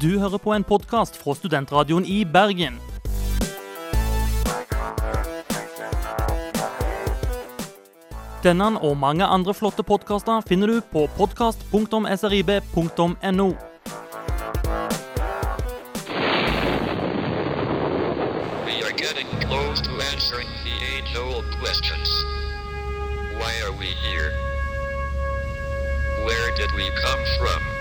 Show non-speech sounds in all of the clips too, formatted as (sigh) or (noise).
Du hører på en podkast fra Studentradioen i Bergen. Denne og mange andre flotte podkaster finner du på podkast.srib.no. Why are we here? Where did we come from?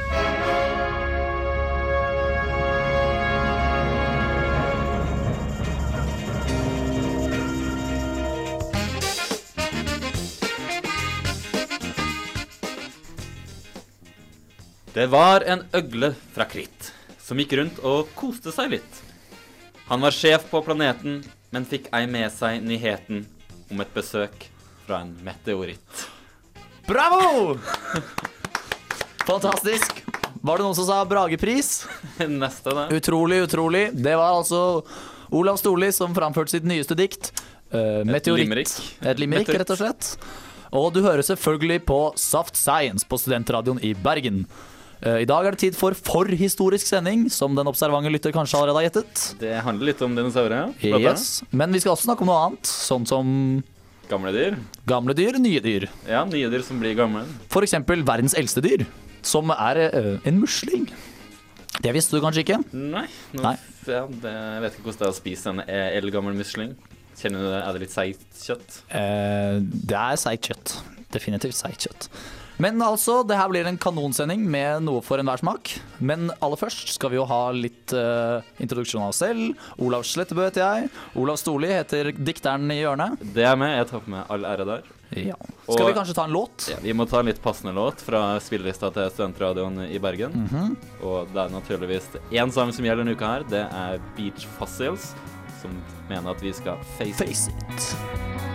Det var en øgle fra Kritt som gikk rundt og koste seg litt. Han var sjef på planeten, men fikk ei med seg nyheten om et besøk fra en meteoritt. Bravo! (laughs) Fantastisk. Var det noen som sa Bragepris? (laughs) Neste, det. Utrolig, utrolig. Det var altså Olav Storli som framførte sitt nyeste dikt. Uh, Meteoritt. limerick. Et limerick, rett og slett. Og du hører selvfølgelig på Saft Science på Studentradioen i Bergen. Eh, I dag er det tid for forhistorisk sending, som den observante lytter kanskje allerede har gjettet. Det handler litt om dinosaurer. Yes. Men vi skal også snakke om noe annet, sånn som Gamle dyr. gamle dyr, nye dyr. Ja, nye dyr som blir gamle. For eksempel verdens eldste dyr, som er eh, en musling. Det visste du kanskje ikke? Nei. Nå, Nei. Ja, det, jeg vet ikke hvordan det er å spise en eldgammel musling. Kjenner du det? Er det litt seigt kjøtt? Eh, det er seigt kjøtt. Definitivt seigt kjøtt. Men altså, det her blir en kanonsending med noe for enhver smak. Men aller først skal vi jo ha litt uh, introduksjon av oss selv. Olav Slettebø heter jeg. Olav Storli heter dikteren i hjørnet. Det er med. Jeg tar på meg all ære der. Ja. Skal Og- vi kanskje ta en låt? Ja, vi må ta en litt passende låt fra spillelista til Studentradioen i Bergen. Mhm. Og det er naturligvis én sang som gjelder denne uka her. Det er Beach Fossils, som mener at vi skal face, Face it.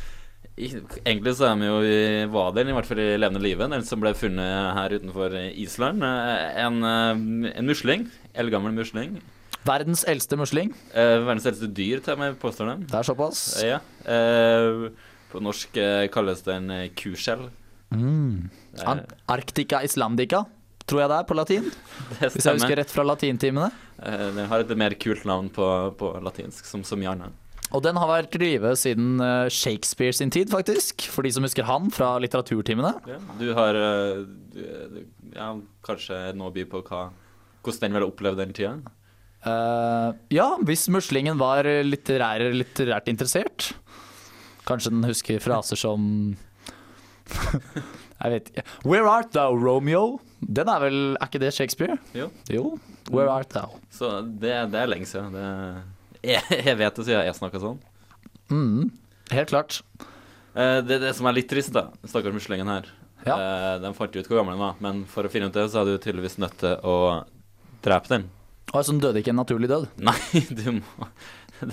egentlig så er vi jo i Vadelen, i hvert fall i levende live. Den som ble funnet her utenfor Island. Eh, En, eh, en musling. Eldgammel musling. Verdens eldste musling. Eh, verdens eldste dyr, og med, påstår dem. Det er såpass. Ja. Eh, på norsk eh, kalles det en eh, kuskjell. Mm. Ar Arctica Islandica, tror jeg det er på latin. (laughs) Hvis jeg husker rett fra latintimene. Eh, den har et mer kult navn på, på latinsk, som, som Jarne. Og den har vært live siden eh, Shakespeare sin tid, faktisk. For de som husker han fra litteraturtimene. Ja, du har eh, du, ja, kanskje noe å by på hva, hvordan den ville opplevd den tida? Uh, ja, hvis muslingen var litterær, litterært interessert. Kanskje den husker fraser som (laughs) Jeg vet ikke. Where art thou, Romeo? Den er vel Er ikke det Shakespeare? Jo. Jo. Where art thou? Så det, det er lenge siden. Det, jeg, (laughs) jeg vet det siden jeg snakka sånn. Mm, helt klart. Eh, det, det som er litt trist, da, stakkars muslingen her Ja. eh, Den fant jo ut hvor gammel den var, men for å finne ut det, så er du tydeligvis nødt til å drepe den. Altså den døde ikke en naturlig død. (laughs) Nei, du må (laughs)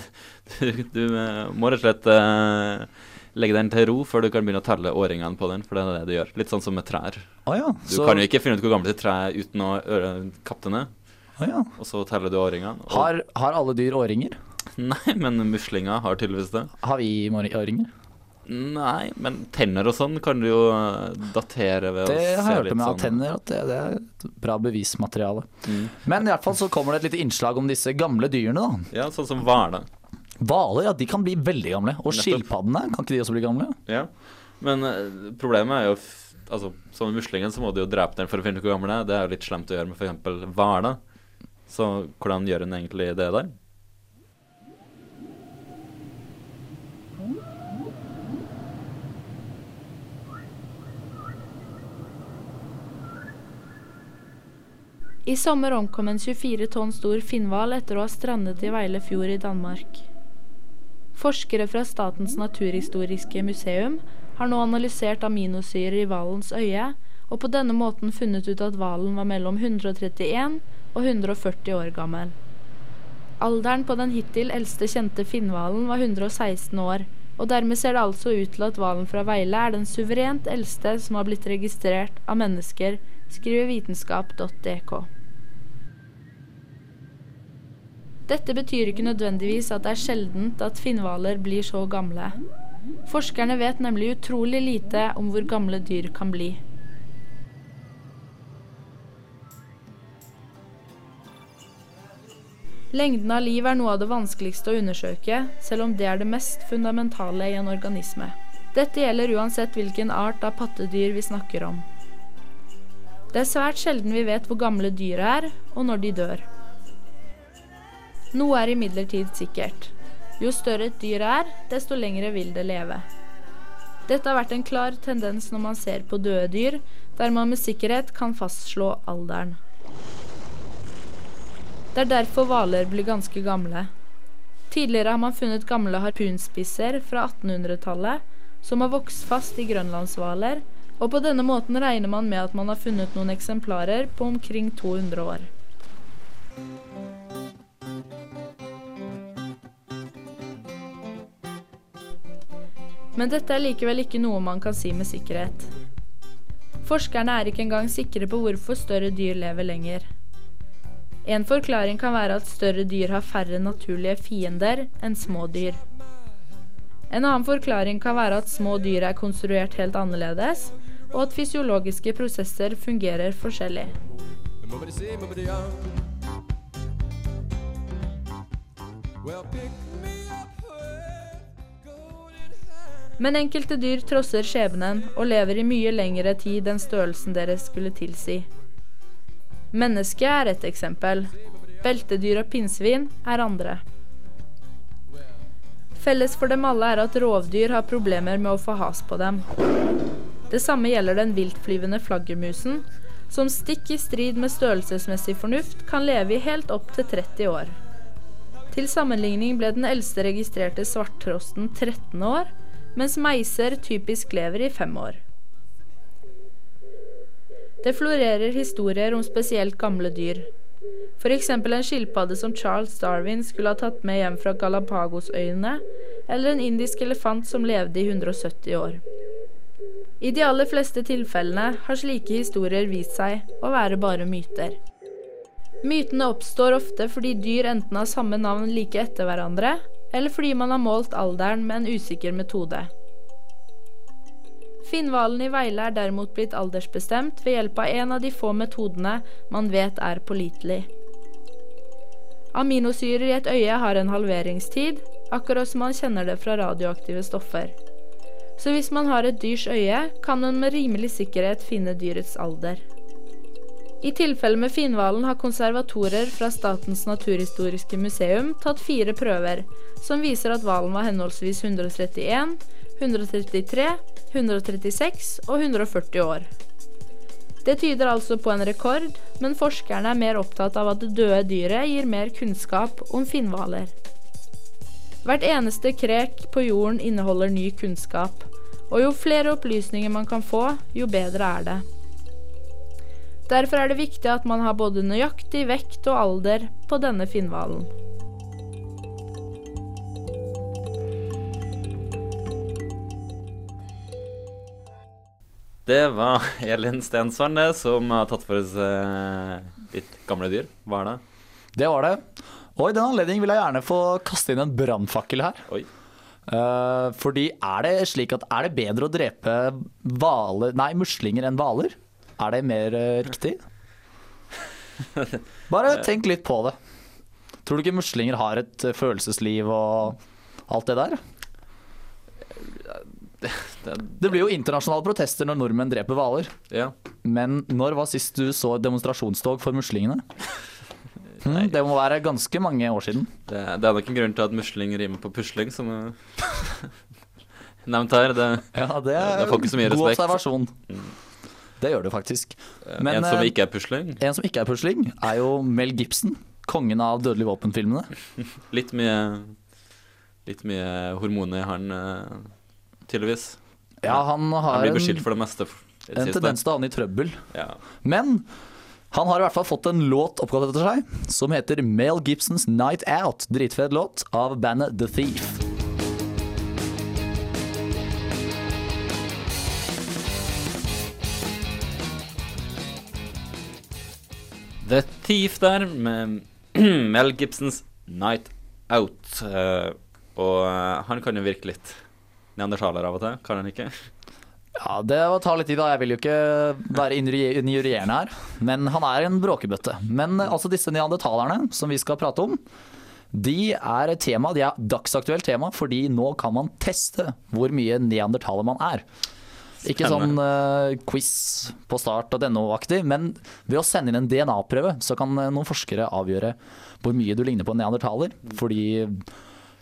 Du, du eh, må rett og slett eh, legge den til ro før du kan begynne å telle årringene på den, for det er det du gjør. Litt sånn som med trær. Ah, ja. Du Så, kan jo ikke finne ut hvor gammelt et tre er uten å kappe det ned, å ja. og så teller du årringene. Og, Har, har alle dyr årringer? Nei, men muslinger har tydeligvis det. Har vi årringer? Nei, men tenner og sånn kan du jo eh, datere ved Det å har jeg hørt om, med av sånn. tenner, at det, det er et bra bevismateriale. Mm. Men i hvert fall så kommer det et lite innslag om disse gamle dyrene, da. Ja, sånn som hvaler. Hvaler, ja, de kan bli veldig gamle. Og skilpaddene, kan ikke de også bli gamle? Ja. Men eh, problemet er jo Altså, som med muslingen så må du jo drepe den for å finne ut hvor gammel den er. Det er jo litt slemt å gjøre med f.eks. hvaler. Så hvordan gjør hun egentlig det der? I sommer omkom en 24 tonn stor finnhval etter å ha strandet i Veile fjord i Danmark. Forskere fra Statens naturhistoriske museum har nå analysert aminosyrer i hvalens øye, og på denne måten funnet ut at hvalen var mellom 131 og 140 år gammel. Alderen på den hittil eldste kjente finnhvalen var 116 år, og dermed ser det altså ut til at hvalen fra Veile er den suverent eldste som har blitt registrert av mennesker, skriver vitenskap.dk. Dette betyr ikke nødvendigvis at det er sjeldent at finnhvaler blir så gamle. Forskerne vet nemlig utrolig lite om hvor gamle dyr kan bli. Lengden av liv er noe av det vanskeligste å undersøke, selv om det er det mest fundamentale i en organisme. Dette gjelder uansett hvilken art av pattedyr vi snakker om. Det er svært sjelden vi vet hvor gamle dyr er, og når de dør. Noe er imidlertid sikkert. Jo større et dyr er, desto lengre vil det leve. Dette har vært en klar tendens når man ser på døde dyr, der man med sikkerhet kan fastslå alderen. Det er derfor hvaler blir ganske gamle. Tidligere har man funnet gamle harpunspisser fra 1800-tallet som har vokst fast i grønlandshvaler, og på denne måten regner man med at man har funnet noen eksemplarer på omkring 200 år. Men dette er likevel ikke noe man kan si med sikkerhet. Forskerne er ikke engang sikre på hvorfor større dyr lever lenger. En forklaring kan være at større dyr har færre naturlige fiender enn små dyr. En annen forklaring kan være at små dyr er konstruert helt annerledes, og at fysiologiske prosesser fungerer forskjellig. Men enkelte dyr trosser skjebnen og lever i mye lengre tid enn størrelsen deres skulle tilsi. Mennesket er et eksempel. Beltedyr og pinnsvin er andre. Felles for dem alle er at rovdyr har problemer med å få has på dem. Det samme gjelder den viltflyvende flaggermusen, som stikk i strid med størrelsesmessig fornuft kan leve i helt opp til 30 år. Til sammenligning ble den eldste registrerte svarttrosten 13 år, mens meiser typisk lever i fem år. Det florerer historier om spesielt gamle dyr. F.eks. en skilpadde som Charles Darwin skulle ha tatt med hjem fra Galapagosøyene, eller en indisk elefant som levde i 170 år. I de aller fleste tilfellene har slike historier vist seg å være bare myter. Mytene oppstår ofte fordi dyr enten har samme navn like etter hverandre, eller fordi man har målt alderen med en usikker metode. Finnhvalen i Veile er derimot blitt aldersbestemt ved hjelp av en av de få metodene man vet er pålitelig. Aminosyrer i et øye har en halveringstid, akkurat som man kjenner det fra radioaktive stoffer. Så hvis man har et dyrs øye, kan man med rimelig sikkerhet finne dyrets alder. I tilfelle med finhvalen har konservatorer fra Statens naturhistoriske museum tatt fire prøver, som viser at hvalen var henholdsvis 131, 133, 136 og 140 år. Det tyder altså på en rekord, men forskerne er mer opptatt av at det døde dyret gir mer kunnskap om finnhvaler. Hvert eneste krek på jorden inneholder ny kunnskap, og jo flere opplysninger man kan få, jo bedre er det. Derfor er det viktig at man har både nøyaktig vekt og alder på denne finnhvalen. Det var (laughs) Elin Stensvern som har tatt for seg litt gamle dyr. Hva er det? Det var det. Og i den anledning vil jeg gjerne få kaste inn en brannfakkel her. Oi. Uh, fordi er det slik at er det bedre å drepe valer, Nei, muslinger enn hvaler? Er det mer uh, riktig? (laughs) Bare tenk litt på det. Tror du ikke muslinger har et eh, følelsesliv og alt det der? Det, Det blir jo internasjonale protester når nordmenn dreper hvaler. ja. Men når var sist du så demonstrasjonstog for muslingene? Hm, det må være ganske mange år siden. Det, det er nok en grunn til at musling rimer på pusling, som er (laughs) nevnt her. Det, Ja, det er Det får ikke så mye god respekt. observasjon. Det gjør det faktisk. Men, en som eh, ikke er pusling. En som ikke er pusling, er jo Mel Gibson. Kongen av dødelig våpen-filmene. (laughs) Litt mye Litt mye hormoner i han eh, tydeligvis. Ja, han har han blir beskyldt for det meste. En, en tendens til å havne i trøbbel. Ja. Men han har i hvert fall fått en låt oppkalt etter seg, som heter Mel Gibsons 'Night Out'. Dritfed låt av bandet The Thief. The Thief der, med (clears throat) Mel Gibsons 'Night Out'. Eh, og eh, han kan jo virke litt neandertaler av og til, kan han ikke? Ja, det tar ta litt tid, da. Jeg vil jo ikke være injuri- injurierende her. Men han er en bråkebøtte. Men eh, altså disse neandertalerne som vi skal prate om, de er et tema, de er dagsaktuelt tema, fordi nå kan man teste hvor mye neandertaler man er. Ikke sånn eh, quiz på start og denne-aktig, men ved å sende inn en DNA-prøve, så kan eh, noen forskere avgjøre hvor mye du ligner på en neandertaler. Fordi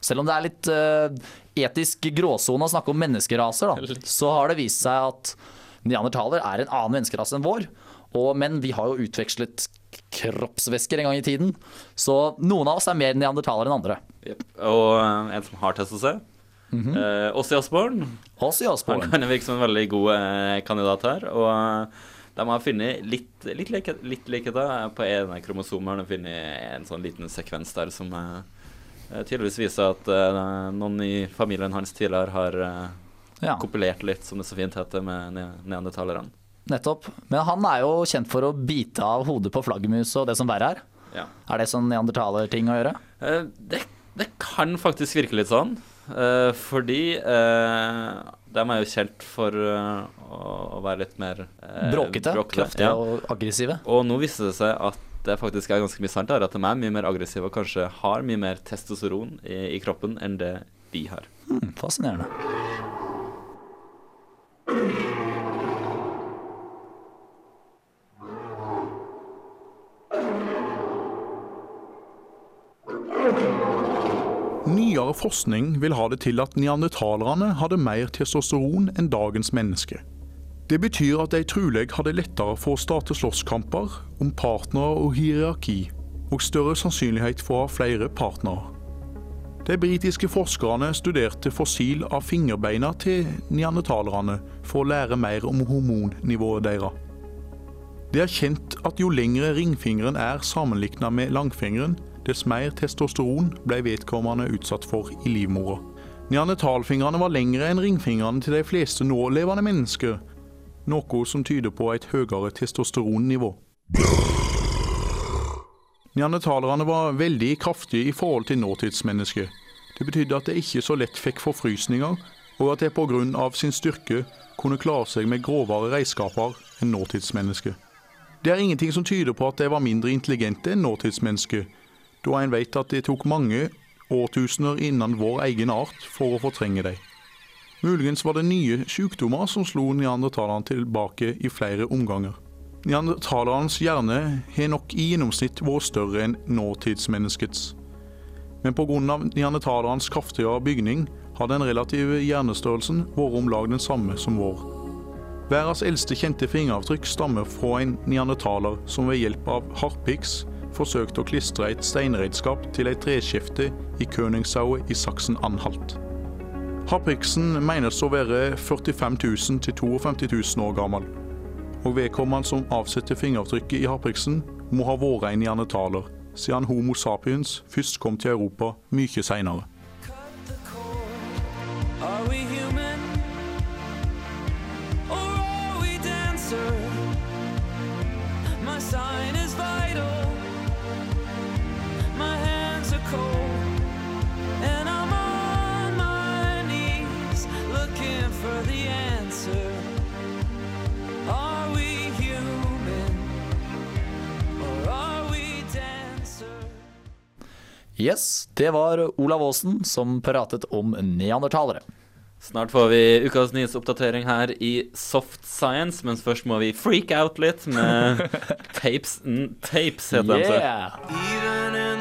selv om det er litt eh, etisk gråsone å snakke om menneskeraser, da, så har det vist seg at neandertaler er en annen menneskerase enn vår. Og, men vi har jo utvekslet kroppsvæsker en gang i tiden, så noen av oss er mer neandertaler enn andre. Yep. Og eh, en som har test seg, se. eh, Ossi Osborn. Oss i Han kan virke som en veldig god eh, kandidat her. Og eh, de har funnet litt, litt, like, litt likheter. På en av kromosomene har de funnet en sånn liten sekvens der som eh, tydeligvis viser at uh, noen i familien hans tidligere har uh, Ja, kopulert litt, som det så fint heter, med ne neandertalerne. nettopp. Men han er jo kjent for å bite av hodet på flaggermus og det som verre er. Ja. Er det sånn neandertalerting å gjøre? Uh, det, det kan faktisk virke litt sånn. eh, fordi eh, de er jo kjent for eh, å, være litt mer eh, Bråkete, kraftige ja. og aggressive. Og nå viste det seg at det faktisk er ganske mye sant er at de er mye mer aggressive og kanskje har mye mer testosteron i, i kroppen enn det vi har. Hmm, fascinerende. Nyere forskning vil ha det til at neandertalerne hadde mer testosteron enn dagens menneske. Det betyr at de trolig hadde lettere for å starte slåsskamper om partnere og hierarki, og større sannsynlighet for å ha flere partnere. De britiske forskerne studerte fossil av fingerbeina til neandertalerne for å lære mer om hormonnivået deres. Det er kjent at jo lengre ringfingeren er sammenlignet med langfingeren, dess mer testosteron ble vedkommende utsatt for i livmora. Neandertalfingrene var lengre enn ringfingrene til de fleste nålevende mennesker, noe som tyder på et høyere testosteronnivå. Neandertalerne var veldig kraftige i forhold til nåtidsmennesket. Det betydde at de ikke så lett fikk forfrysninger, og at de pga. sin styrke kunne klare seg med grovere redskaper enn nåtidsmennesket. Det er ingenting som tyder på at de var mindre intelligente enn nåtidsmennesket, da en vet at det tok mange årtusener innen vår egen art for å fortrenge dem. Muligens var det nye sykdommer som slo neandertalerne tilbake i flere omganger. Neandertalernes hjerne har nok i gjennomsnitt vært større enn nåtidsmenneskets. Men pga. neandertalernes kraftigere bygning har den relative hjernestørrelsen vært om lag den samme som vår. Verdens eldste kjente fingeravtrykk stammer fra en neandertaler som ved hjelp av harpiks forsøkte å klistre et steinredskap til et treskjefte i Königsau i Saksen-Anhalt. Harpiksen menes å være 45 000 til 52 000 år gammel. Og vedkommende som avsetter fingeravtrykket i harpiksen, må ha vært en neandertaler, siden Homo sapiens først kom til Europa mye seinere. Yes, det var Olav Aasen som pratet om neandertalere. Snart får vi ukas nyhetsoppdatering her i Soft Science, mens først må vi freak out litt med (laughs) Tapes and Tapes, heter den. Yeah! Even in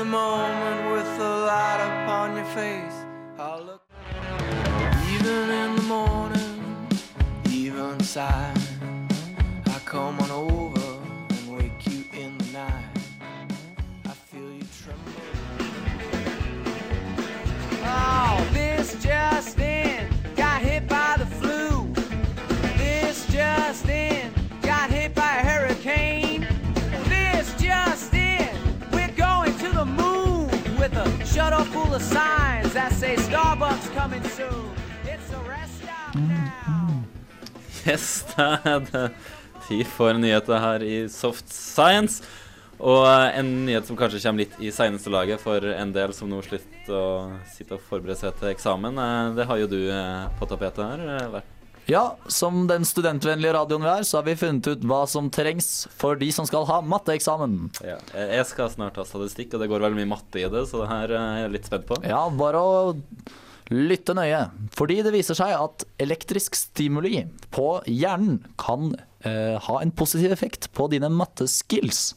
shuttle full of signs that say Starbucks coming soon. It's a rest stop now. (laughs) Yes, det tid for nyheter her i Soft Science. Og eh, en nyhet som kanskje kommer litt i seneste laget for en del som nå slutter å sitte og forberede seg til eksamen, eh, det har jo du eh, på tapetet her. vært Ja, som den studentvennlige radioen vi er, så har vi funnet ut hva som trengs for de som skal ha matteeksamen. Ja, jeg skal snart ha statistikk, og det går veldig mye matte i det, så det her er jeg litt spent på. Ja, bare å lytte nøye. Fordi det viser seg at elektrisk stimuli på hjernen kan eh, ha en positiv effekt på dine matteskills.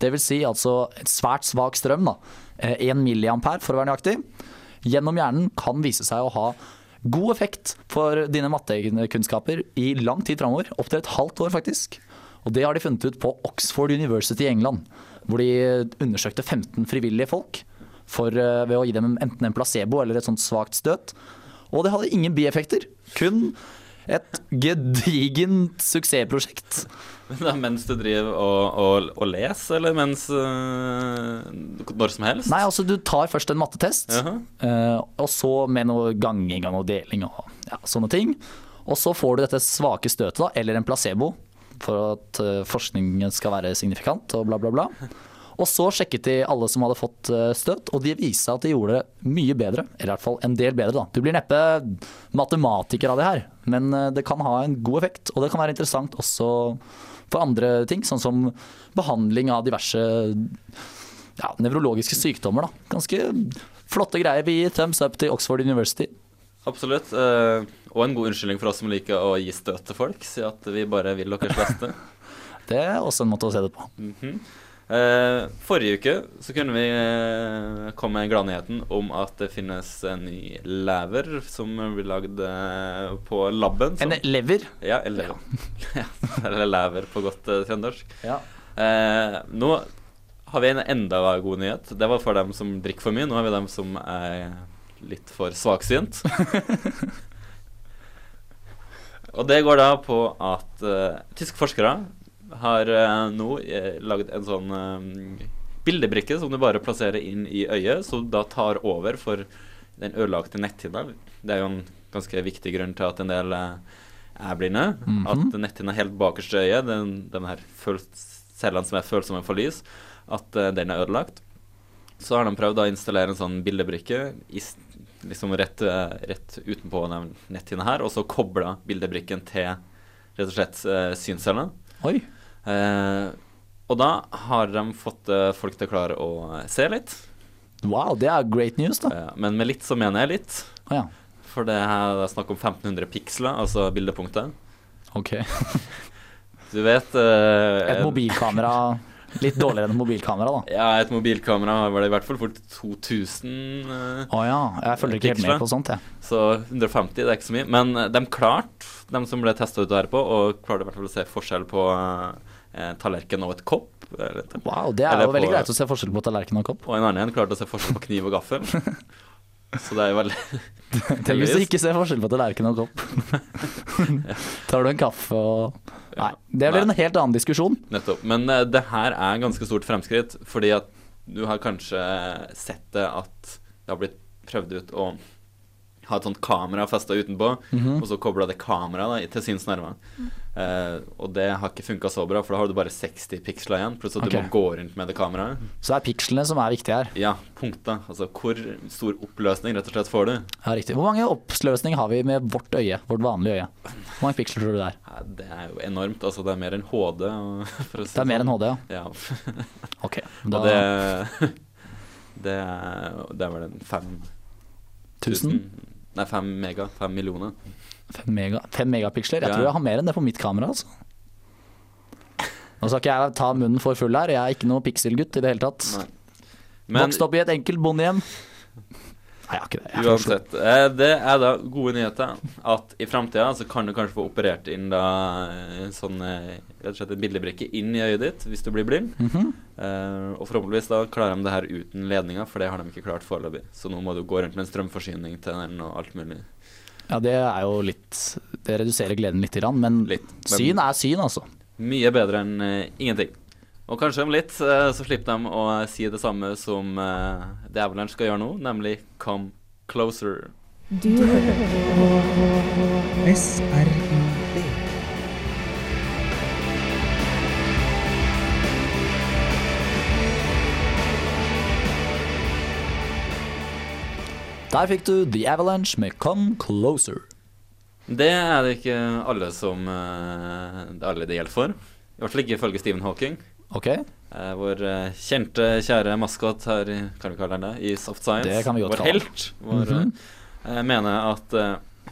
Det vil si altså et svært svak strøm, da. 1 milliampere for å være nøyaktig. Gjennom hjernen kan vise seg å ha god effekt for dine mattekunnskaper i lang tid framover. Opptil et halvt år, faktisk. Og det har de funnet ut på Oxford University i England. Hvor de undersøkte 15 frivillige folk for, eh, ved å gi dem enten en placebo eller et sånt svakt støt. Og det hadde ingen bieffekter. Kun et gedigent suksessprosjekt. Men da, mens du driver og, og, og leser, eller mens øh, Når som helst? Nei, altså du tar først en mattetest, Jaha. eh, og så med noe ganging og noe deling og ja, sånne ting. Og så får du dette svake støtet, da, eller en placebo, for at eh, forskningen skal være signifikant og bla, bla, bla. Og så sjekket de alle som hadde fått eh, støt, og de viste at de gjorde det mye bedre. Eller i hvert fall en del bedre, da. Du blir neppe matematiker av det her, men eh, det kan ha en god effekt. Og det kan være interessant også for andre ting, sånn som behandling av diverse ja, nevrologiske sykdommer. Da. Ganske flotte greier. Vi gir thumbs up til Oxford University. Absolutt. øh, og en god unnskyldning for oss som liker å gi støt til folk. Si at vi bare vil deres beste. (laughs) Det er også en måte å se det på. Mhm. Eh, forrige uke så kunne vi eh, komme med gladnyheten om at det finnes en ny lever som blir lagd eh, på labben. som- En lever. Ja, eller, (laughs) ja, eller lever på godt eh, trøndersk. Ja. Eh, nå har vi en enda god nyhet. Det var for dem som drikker for mye. Nå har vi dem som er litt for svaksynt. (laughs) Og det går da på at uh, tyske forskere har eh, nå uh, lagd en sånn eh, bildebrikke som du bare plasserer inn i øyet, som da tar over for den ødelagte netthinna. Det er jo en ganske viktig grunn til at en del eh, er blinde. Mhm. At netthinna helt bakerst i øyet, den, den her cellene som er følsomme for lys, at uh, den er ødelagt. Så har de prøvd å installere en sånn bildebrikke i, liksom rett, eh, rett utenpå netthinna her, og så kobla bildebrikken til rett og slett uh, synscellene. Oi. Eh, og da har de fått eh, folk til å klare å eh, se litt. Wow, det er great news, da. Men med litt så mener jeg litt. Å ja. For det er snakk om 1500 piksler, altså bildepunktet. Ok. (laughs) Du vet eh, Et mobilkamera (laughs) Litt dårligere enn et mobilkamera, da. Ja, et mobilkamera var det i hvert fall fort 2000. eh, oh, ja. Jeg følger ikke helt med på sånt, jeg. Så 150 det er ikke så mye. Men eh, de klarte, de som ble testa ut her på, og klarte i hvert fall å se forskjell på eh, tallerken og et kopp. Eller, Wow, det er eller jo veldig greit å se forskjell på tallerken og kopp. Og en annen en klarte å se forskjell på kniv og gaffel. (laughs) Så det er jo veldig Tenk hvis du ikke ser forskjell på tallerken og kopp. (laughs) Tar du en kaffe og Nei, det blir en helt annen diskusjon. Nettopp. Men uh, det her er ganske stort fremskritt, fordi at du har kanskje sett det at det har blitt prøvd ut å ha et sånt kamera festa utenpå, Mhm. og så kobla det kameraet til til Mm. Uh, og det har ikke funka så bra, for da har du bare 60 piksler igjen, pluss at okay. du må gå rundt med det kameraet. Så det er pikslene som er viktige her. Ja, punktet. Altså hvor stor oppløsning rett og slett får du? Ja, riktig. Hvor mange oppsløsning har vi med vårt øye? Vårt vanlige øye? Hvor mange piksler tror du det er? Ja, det er jo enormt. Altså, det er mer enn HD. (laughs) For å si Det er mer enn. HD, ja. Ja. (laughs) Ok. Og Da, det (laughs) Det er, det er vel en fem 1000? Nei, fem mega. Fem millioner. Fem, mega, fem megapiksler? Jeg tror jeg har mer enn det på mitt kamera. Altså. Nå skal ikke jeg ta munnen for full her, jeg er ikke noe pikselgutt i det hele tatt. Vokst opp i et enkelt bondehjem. Nei, jeg har ikke det. Er uansett, eh, det er da gode nyheter at i framtida så kan du kanskje få operert inn da en sånn eh, rett og slett en bildebrikke inn i øyet ditt hvis du blir blind. Mhm. Eh, og forhåpentligvis da klarer de det her uten ledninger, for det har de ikke klart foreløpig. Så nå må du gå rundt med en strømforsyning til den og alt mulig. Ja, det er jo litt Det reduserer gleden litt, men Litt. Men syn er syn, altså. Mye bedre enn uh, ingenting. Og kanskje om litt eh, så slipper de å eh, si det samme som eh, The Avalanche skal gjøre nå, nemlig 'Come Closer'. Du hører SRIB. Der fikk du The Avalanche med 'Come Closer'. Det er det ikke alle som alle det gjelder for. I hvert fall ikke ifølge Stephen Hawking. Ok, Eh, vår eh, kjente, kjære maskot her i Kan vi kalle den det? I Soft Science. Det kan vi godt vår helt. Vår, Mhm. eh, mener at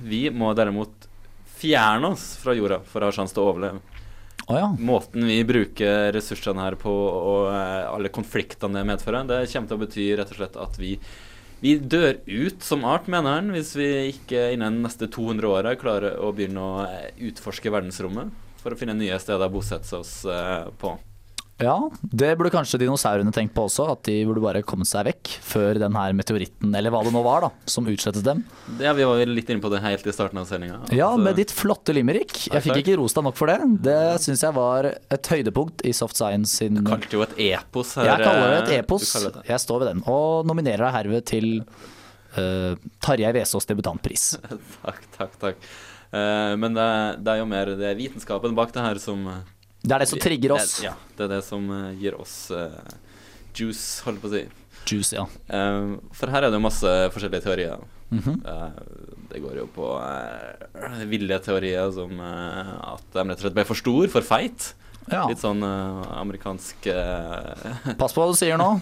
vi må derimot fjerne oss fra jorda for å ha sjanse til å overleve. Oh, ja. Måten vi bruker ressursene her på, og alle konfliktene det medfører, det kommer til å bety rett og slett at vi vi dør ut som art, mener han, hvis vi ikke innen neste 200 åra klarer å begynne å utforske verdensrommet for å finne nye steder å bosette oss på. Ja, det burde kanskje dinosaurene tenkt på også, at de burde bare kommet seg vekk før den her meteoritten, eller hva det nå var, da, som utslettet dem. Ja, vi var litt inne på det helt i starten av sendinga. Ja, med ditt flotte limerick. Jeg fikk ikke rost deg nok for det. Det syns jeg var et høydepunkt i Soft Science sin Kalte jo et epos her. Jeg kaller det et eh, epos. det. Jeg står ved den. Og nominerer deg herved til uh, Tarjei Vesaas debutantpris. (laughs) Takk, takk, takk. Uh, men det, det er jo mer det vitenskapen bak det her som Det er det som trigger oss. Det, ja, det er det som eh, gir oss uh, juice, holdt på å si. Juice, ja. Uh, for her er det jo masse forskjellige teorier. Mm -hmm. uh, det går jo på ville teorier som at de rett og slett ble for stor, for feit. ja. Litt sånn amerikansk Pass på hva du sier nå.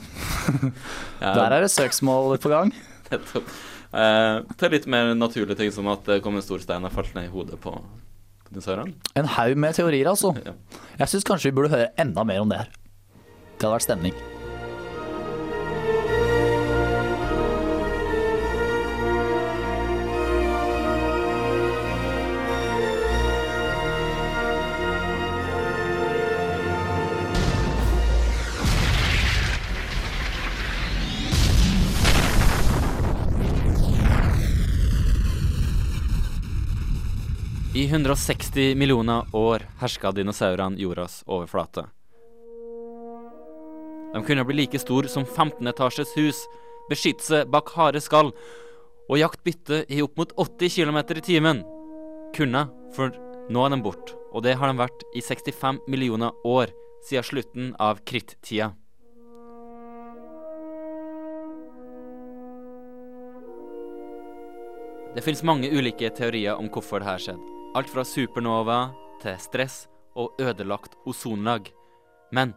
(laughs) ja, Der er det søksmål på gang. nettopp. Til litt mer naturlige ting, som at det kom en stor stein og falt ned i hodet på. En haug med teorier, altså. Jeg syns kanskje vi burde høre enda mer om det her. Det hadde vært stemning. I 160 millioner år herska dinosaurene jordas overflate. De kunne bli like stor som 15-etasjes hus, beskytte seg bak harde skall og jakte bytte i opp mot 80 km i timen. Kunne, for nå er de borte, og det har de vært i 65 millioner år siden slutten av krittida. Det finnes mange ulike teorier om hvorfor det her skjedde. Alt fra supernova til stress og ødelagt ozonlag. Men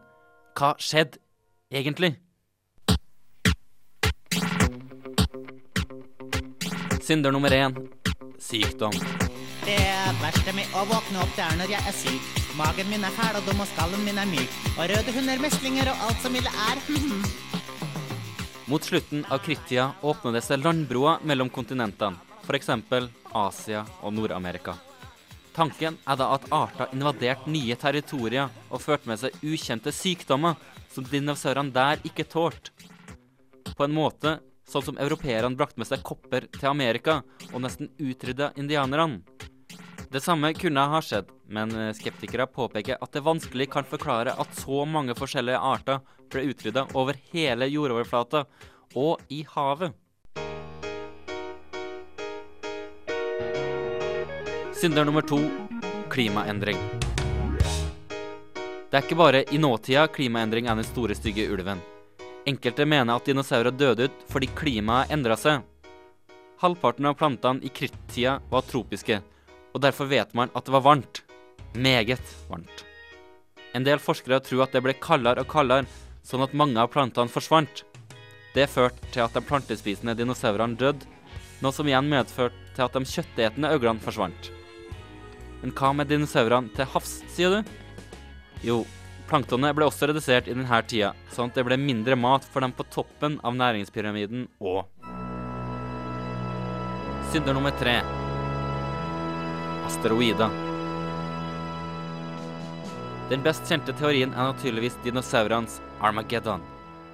hva skjedde egentlig? Synder nummer én sykdom. Det verste med å våkne opp, det er når jeg er syk. Magen min er fæl og dum, og skallen min er myk. Og røde hunder, meslinger og alt som ille er. Mot slutten av krittida åpner det seg landbroer mellom kontinentene, f.eks. Asia og Nord-Amerika. Tanken er da at arter invaderte nye territorier og førte med seg ukjente sykdommer som dinosaurene der ikke tålte. På en måte sånn som europeerne brakte med seg kopper til Amerika og nesten utrydda indianerne. Det samme kunne ha skjedd, men eh, skeptikere påpeker at det vanskelig kan forklare at så mange forskjellige arter ble utrydda over hele jordoverflata og i havet. Synder nummer to klimaendring. Det er ikke bare i nåtida klimaendring er den store, stygge ulven. Enkelte mener at dinosaurer døde ut fordi klimaet endra seg. Halvparten av plantene i krittida var tropiske, og derfor vet man at det var varmt. Meget varmt. En del forskere tror at det ble kaldere og kaldere, sånn at mange av plantene forsvant. Det førte til at de plantespisende dinosaurene døde, noe som igjen medførte til at de kjøttetende øglene forsvant. Men hva med dinosaurene til havs, sier du? Jo, planktonet ble også redusert i denne tida, sånn at det ble mindre mat for dem på toppen av næringspyramiden og Synder nummer tre asteroider. Den best kjente teorien er naturligvis dinosaurenes Armageddon,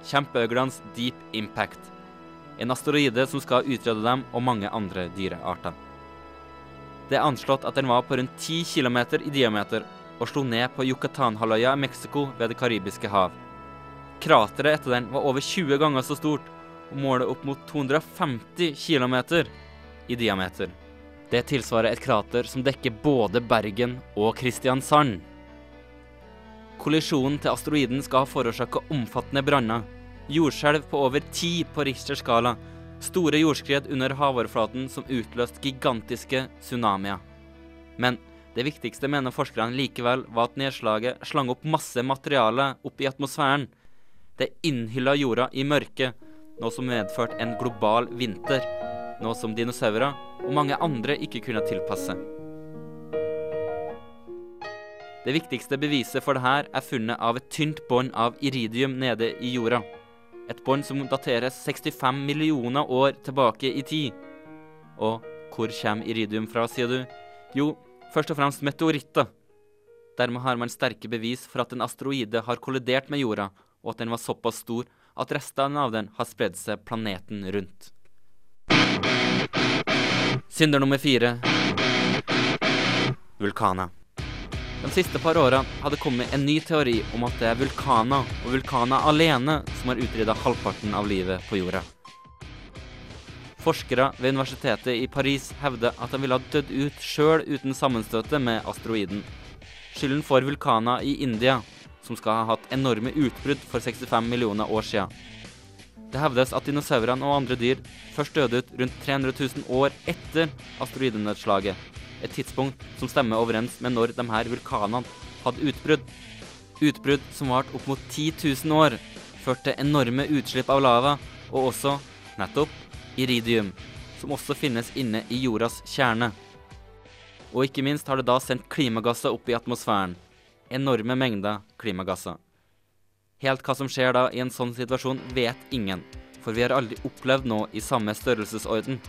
kjempeøglenes Deep Impact, en asteroide som skal utrydde dem og mange andre dyrearter. Det er anslått at den var på rundt 10 km i diameter og slo ned på Yucatan-halvøya i Mexico ved Det karibiske hav. Krateret etter den var over 20 ganger så stort og måler opp mot 250 km i diameter. Det tilsvarer et krater som dekker både Bergen og Kristiansand. Kollisjonen til asteroiden skal ha forårsaka omfattende branner, jordskjelv på over 10 på Richters skala, Store jordskred under havoverflaten som utløste gigantiske tsunamier. Men det viktigste mener forskerne likevel var at nedslaget slang opp masse materiale opp i atmosfæren. Det innhylla jorda i mørke, noe som medførte en global vinter. Noe som dinosaurer og mange andre ikke kunne tilpasse. Det viktigste beviset for dette er funnet av et tynt bånd av iridium nede i jorda. Et bånd som dateres 65 millioner år tilbake i tid. Og hvor kommer iridium fra, sier du? Jo, først og fremst meteoritter. Dermed har man sterke bevis for at en asteroide har kollidert med jorda, og at den var såpass stor at restene av den har spredd seg planeten rundt. Synder nummer fire vulkaner. De siste par åra har det kommet en ny teori om at det er vulkaner, og vulkaner alene, som har utrydda halvparten av livet på jorda. Forskere ved universitetet i Paris hevder at de ville ha dødd ut sjøl uten sammenstøtet med asteroiden. Skylden får vulkaner i India, som skal ha hatt enorme utbrudd for 65 millioner år siden. Det hevdes at dinosaurene og andre dyr først døde ut rundt 300 000 år etter asteroidenedslaget, et tidspunkt som stemmer overens med når de her vulkanene hadde utbrudd. Utbrudd som varte opp mot 10 000 år, førte til enorme utslipp av lava, og også, nettopp, iridium, som også finnes inne i jordas kjerne. Og ikke minst har det da sendt klimagasser opp i atmosfæren. Enorme mengder klimagasser. Helt hva som skjer da i en sånn situasjon, vet ingen, for vi har aldri opplevd noe i samme størrelsesorden.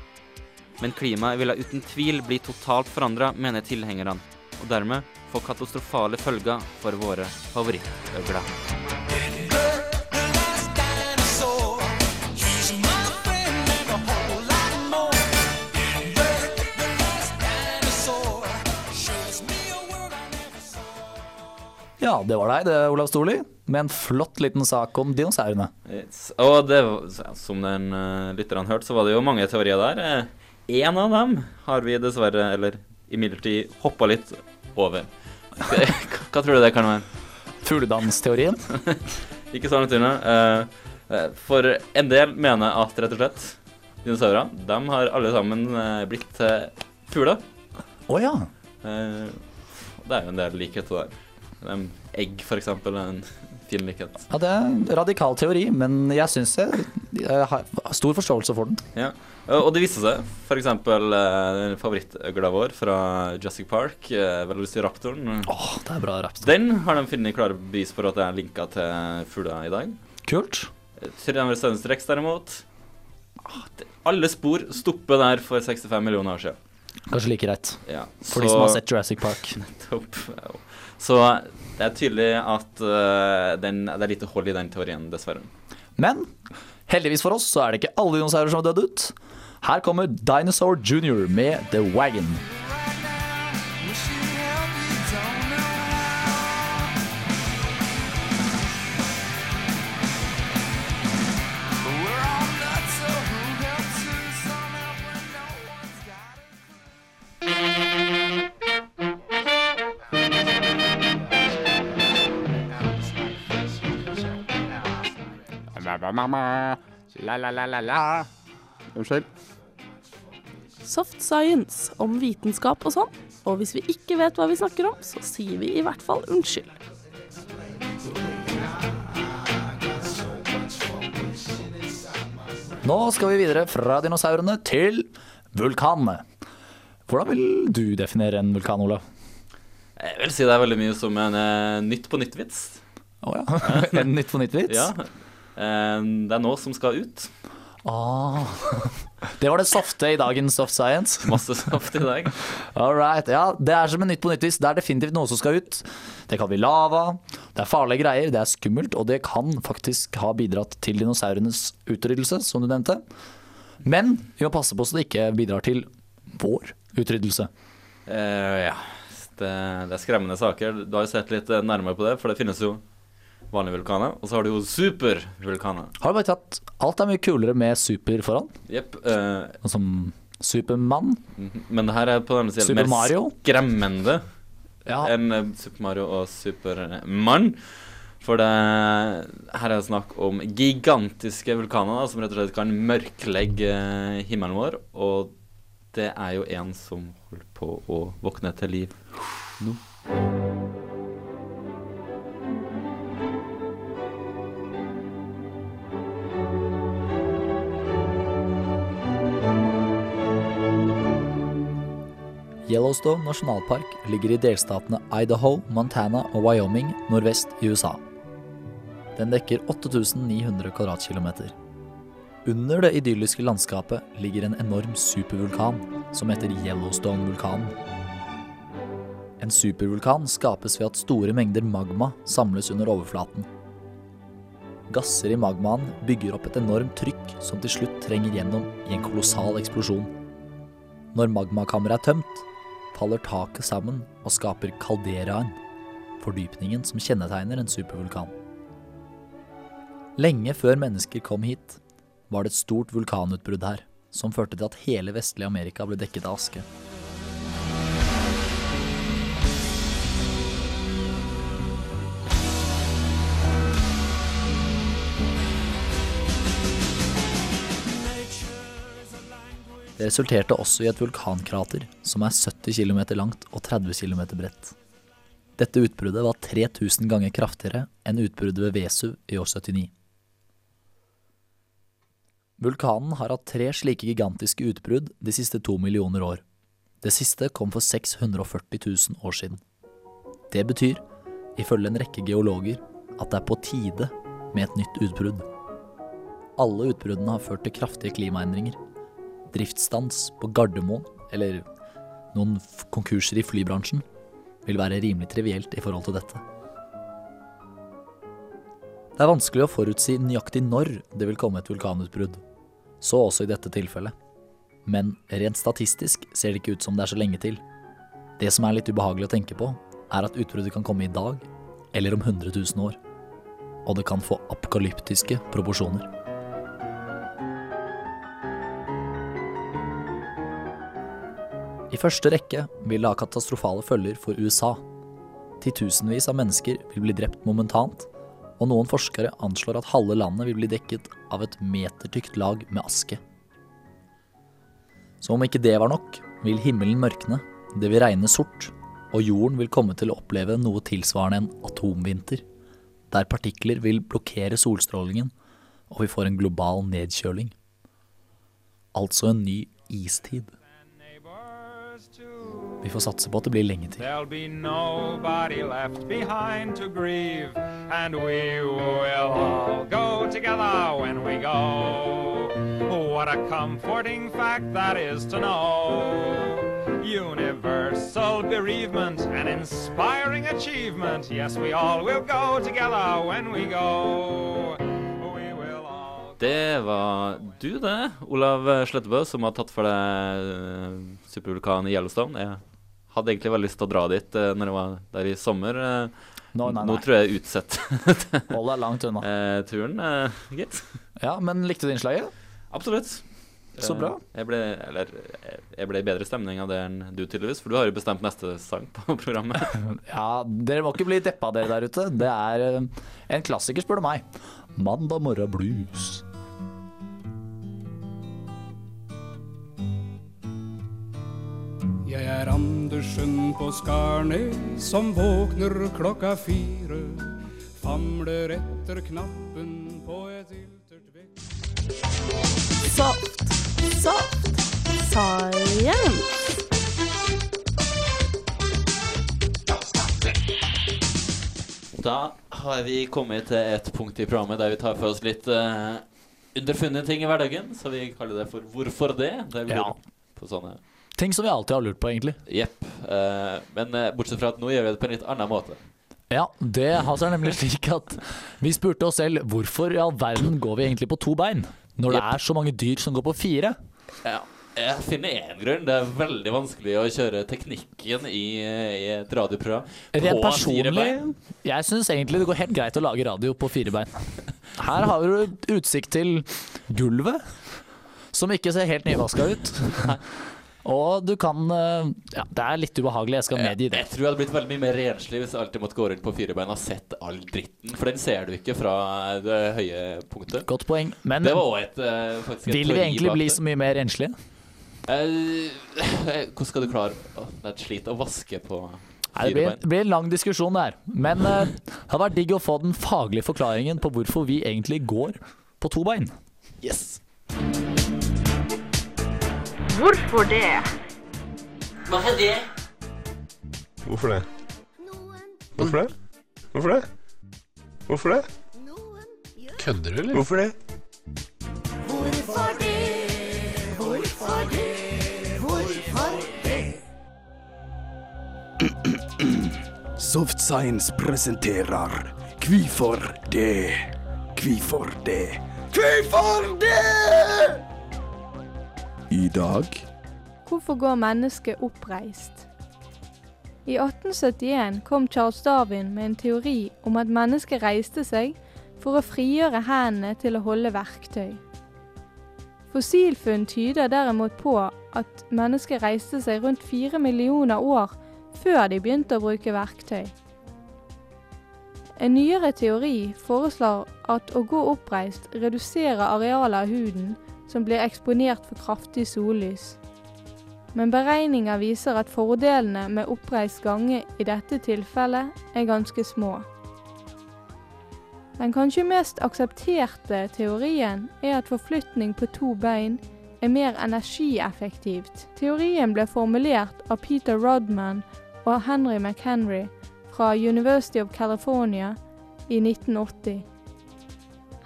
Men klimaet ville uten tvil bli totalt forandra, mener tilhengerne, og dermed få katastrofale følger for våre favorittøgler. Ja, det var deg det, Olav Storli, med en flott liten sak om dinosaurene. Og det, som den uh, lytterne hørte, så var det jo mange teorier der. Én av dem har vi dessverre, eller imidlertid, hoppa litt over. Hva, hva tror du det kan være? Fugledansteorien. (laughs) Ikke sånn, Tune. Eh, eh, for en del mener at rett og slett dinosaurer, de har alle sammen eh, blitt til fugler. Å ja. Eh, det er jo en del likheter der. Egg, for eksempel, en fin likhet. ja. Det er en radikal teori, men jeg syns jeg, jeg har stor forståelse for den. Ja. Eh, Og det viste seg, for eksempel eh, favorittøgla vår fra Jurassic Park, eh, Velociraptoren. Åh, det er bra raptor. Den har de funnet klare bevis for at det er linka til fugler i dag. Kult. Tyrannosaurus rex derimot ah, Alle spor stopper der for 65 millioner år siden. Kanskje like greit. Ja, For de som har sett Jurassic Park. (laughs) Nettopp. Så det er tydelig at eh, den, det er lite hold i den teorien, dessverre. Men heldigvis for oss så er det ikke alle dinosaurer som har dødd ut. Her kommer Dinosaur Junior med The Wagon. La-la-la-la-la. Unnskyld. Soft science om vitenskap og sånn. Og hvis vi ikke vet hva vi snakker om, så sier vi i hvert fall unnskyld. Nå skal vi videre fra dinosaurene til vulkanene. Hvordan vil du definere en vulkan, Olav? Jeg vil si det er veldig mye som en eh, Nytt på nytt-vits. Å ja. (laughs) En Nytt på nytt-vits? Ja. Eh, det er noe som skal ut. Ah. (laughs) Det var det softe i dagens Soft Science. (laughs) Masse soft i dag. Alright. Ja, det er som en Nytt på nytt-vis. Det er definitivt noe som skal ut. Det kan bli lava, det er farlige greier, det er skummelt, og det kan faktisk ha bidratt til dinosaurenes utryddelse, som du nevnte. Men vi må passe på så det ikke bidrar til vår utryddelse. Uh, ja. Det, det er skremmende saker. Du har jo sett litt nærmere på det, for det finnes jo vanlige vulkaner, og så har du jo supervulkaner. Har du bare tatt Alt er mye kulere med super foran, Jepp. Uh, sånn som Supermann. mhm. men det her er på denne siden Super mer Mario? skremmende Ja. enn eh, Super Mario og Supermann. For det, her er det snakk om gigantiske vulkaner som rett og slett kan mørklegge eh, himmelen vår. Og det er jo en som holder på å våkne til liv nå. Yellowstone nasjonalpark ligger i delstatene Idaho, Montana og Wyoming nordvest i USA. Den dekker 8900 kvadratkilometer. Under det idylliske landskapet ligger en enorm supervulkan som heter Yellowstone-vulkanen. En supervulkan skapes ved at store mengder magma samles under overflaten. Gasser i magmaen bygger opp et enormt trykk som til slutt trenger gjennom i en kolossal eksplosjon. Når magmakammeret er tømt, faller taket sammen og skaper kalderaen, fordypningen som kjennetegner en supervulkan. Lenge før mennesker kom hit, var det et stort vulkanutbrudd her, som førte til at hele vestlige Amerika ble dekket av aske. Det resulterte også i et vulkankrater som er 70 km langt og 30 km bredt. Dette utbruddet var 3000 ganger kraftigere enn utbruddet ved Vesuv i år 79. Vulkanen har hatt tre slike gigantiske utbrudd de siste to millioner år. Det siste kom for 640 000 år siden. Det betyr, ifølge en rekke geologer, at det er på tide med et nytt utbrudd. Alle utbruddene har ført til kraftige klimaendringer. Driftsstans på Gardermoen, eller noen konkurser i flybransjen, vil være rimelig trivielt i forhold til dette. Det er vanskelig å forutsi nøyaktig når det vil komme et vulkanutbrudd. Så også i dette tilfellet. Men rent statistisk ser det ikke ut som det er så lenge til. Det som er litt ubehagelig å tenke på, er at utbruddet kan komme i dag, eller om 100 000 år. Og det kan få apokalyptiske proporsjoner. I første rekke vil det ha katastrofale følger for USA. Titusenvis av mennesker vil bli drept momentant, og noen forskere anslår at halve landet vil bli dekket av et metertykt lag med aske. Som om ikke det var nok, vil himmelen mørkne, det vil regne sort, og jorden vil komme til å oppleve noe tilsvarende en atomvinter, der partikler vil blokkere solstrålingen, og vi får en global nedkjøling. Altså en ny istid. Vi får satse på at det blir lenge til. Be left to grieve, and we will all go together when we go. What a comforting fact that is to know. Universal bereavement, an inspiring achievement. Yes, we all will go together when we go. Det var du, det, Olav Slettebø, som har tatt for deg eh, supervulkanen i Yellowstone. Jeg hadde egentlig veldig lyst til å dra dit uh, når jeg var der i sommer. eh. Nå, nei, Nå tror jeg jeg er utsatt (laughs) Hold deg langt unna. Uh, turen, uh, gitt. Ja, men likte du innslaget? Absolutt. Så bra. Jeg ble, eller, jeg- ble i bedre stemning av det enn du, tydeligvis. For du har jo bestemt neste sang på (laughs) programmet. (laughs) Ja, dere må ikke bli deppa dere der ute. Det er en klassiker, spør du meg. Mandag morgen blues. Jeg er Andersen på Skarnes som våkner klokka fire. Famler etter knappen på et iltert vekk. Soft, soft, science. Da har vi kommet til et punkt i programmet der vi tar for oss litt uh, underfunne ting i hverdagen. Så vi kaller det for Hvorfor det? Der vi Ja. på sånne Ting som vi alltid har lurt på, egentlig. Jepp. Uh, men uh, bortsett fra at nå gjør vi det på en litt annen måte. Ja, det har er nemlig slik at vi spurte oss selv hvorfor i all verden går vi egentlig på to bein? Når det er så mange dyr som går på fire? Ja. Jeg finner én grunn. Det er veldig vanskelig å kjøre teknikken i, i et radioprogram Rent på fire personlig, jeg syns egentlig det går helt greit å lage radio på fire bein. Her har du utsikt til gulvet, som ikke ser helt nyvaska ut. Og du kan eh, Ja, det er litt ubehagelig, jeg skal medgi det. Jeg tror jeg hadde blitt veldig mye mer renslig hvis jeg alltid måtte gå rundt på fire bein og sett all dritten. For den ser du ikke fra det høye punktet. Godt poeng. Men det var også et, eh, faktisk vil vi egentlig bli så mye mer renslige? Eh, hvordan skal du klare Å, Det er et slit å vaske på Nei, det fire blir, bein. det blir en lang diskusjon der. Men det hadde vært digg å få den faglige forklaringen på hvorfor vi egentlig går på to bein. Yes. Hvorfor det? Hvorfor det? Hvorfor det? Hvorfor det? Hvorfor det? Hvorfor det? Kødder du, eller? Hvorfor det? Hvorfor det? Hvorfor det? Hvorfor det? Soft Science presenterer Kvifor det? Kvifor det? Kvifor det? I dag Hvorfor går mennesket oppreist? I 1871 kom Charles Darwin med en teori om at mennesket reiste seg for å frigjøre hendene til å holde verktøy. Fossilfunn tyder derimot på at mennesket reiste seg rundt fire millioner år før de begynte å bruke verktøy. En nyere teori foreslår at å gå oppreist reduserer arealet av huden som blir eksponert for kraftig sollys. Men beregninger viser at fordelene med oppreist gange i dette tilfellet er ganske små. Den kanskje mest aksepterte teorien er at forflytning på to bein er mer energieffektivt. Teorien ble formulert av Peter Rodman og Henry McHenry fra University of California i 1980.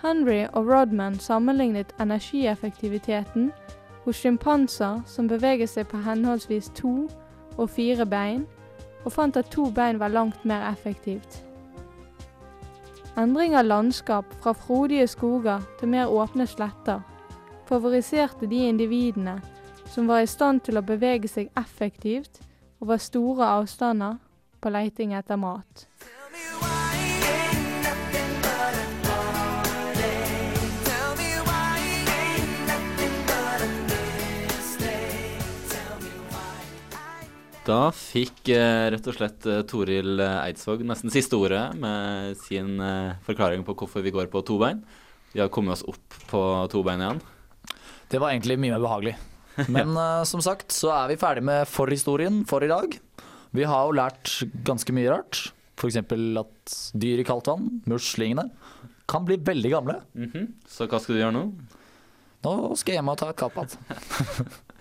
Henry og Rodman sammenlignet energieffektiviteten hos sjimpanser som beveger seg på henholdsvis to og fire bein, og fant at to bein var langt mer effektivt. Endring av landskap fra frodige skoger til mer åpne sletter favoriserte de individene som var i stand til å bevege seg effektivt over store avstander på leiting etter mat. Da fikk eh, rett og slett eh, Toril eh, Eidsvåg nesten siste ordet med sin forklaring på hvorfor vi går på to bein. Vi har kommet oss opp på to bein igjen. Det var egentlig mye mer behagelig. (laughs) Men eh, som sagt så er vi ferdig med forhistorien for i dag. Vi har jo lært ganske mye rart. F.eks. at dyr i kaldt vann, muslingene, kan bli veldig gamle. Mhm. Så hva skal du gjøre nå? Nå skal jeg hjem og ta et kapp. Eh, (laughs)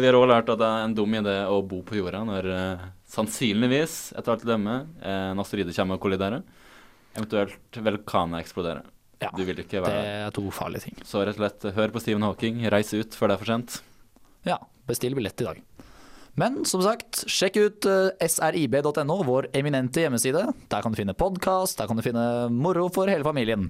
vi har òg lært at det er en dum idé å bo på jorda når eh, sannsynligvis, etter alt å dømme, eh, en asteroide kommer og kolliderer. Eventuelt vulkanet eksploderer. være det er to farlige ting. Så rett og slett, hør på Stephen Hawking, reis ut før det er for sent. Ja, bestill billett i dag. Men som sagt, sjekk ut eh, srib.no, vår eminente hjemmeside. Der kan du finne podkast, der kan du finne moro for hele familien.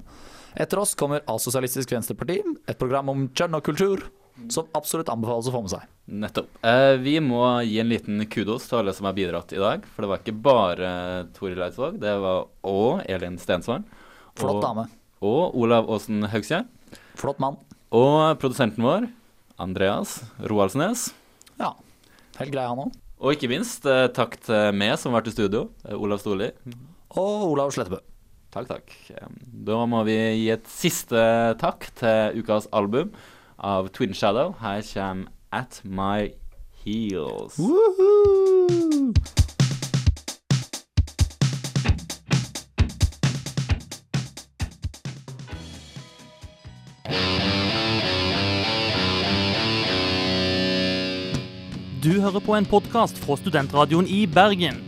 Etter oss kommer Asosialistisk Venstreparti, et program om kjønn og kultur, som absolutt anbefales å få med seg. Nettopp. Eh, vi må gi en liten kudos til alle som har bidratt i dag. For det var ikke bare Toril Eidsvåg, det var òg Elin Stensvang. Flott dame. Og Olav Aasen Haugsgjerd. Flott mann. Og produsenten vår, Andreas Roaldsnes. Ja, helt grei han òg. Og ikke minst eh, takk til meg som har vært i studio, eh, Olav Storli. Og Olav Slettebø. Takk, takk. Eh, Da må vi gi et siste takk til ukas album av Twin Shadow. Her kommer At My Heels. Du hører på en podkast fra Studentradioen i Bergen.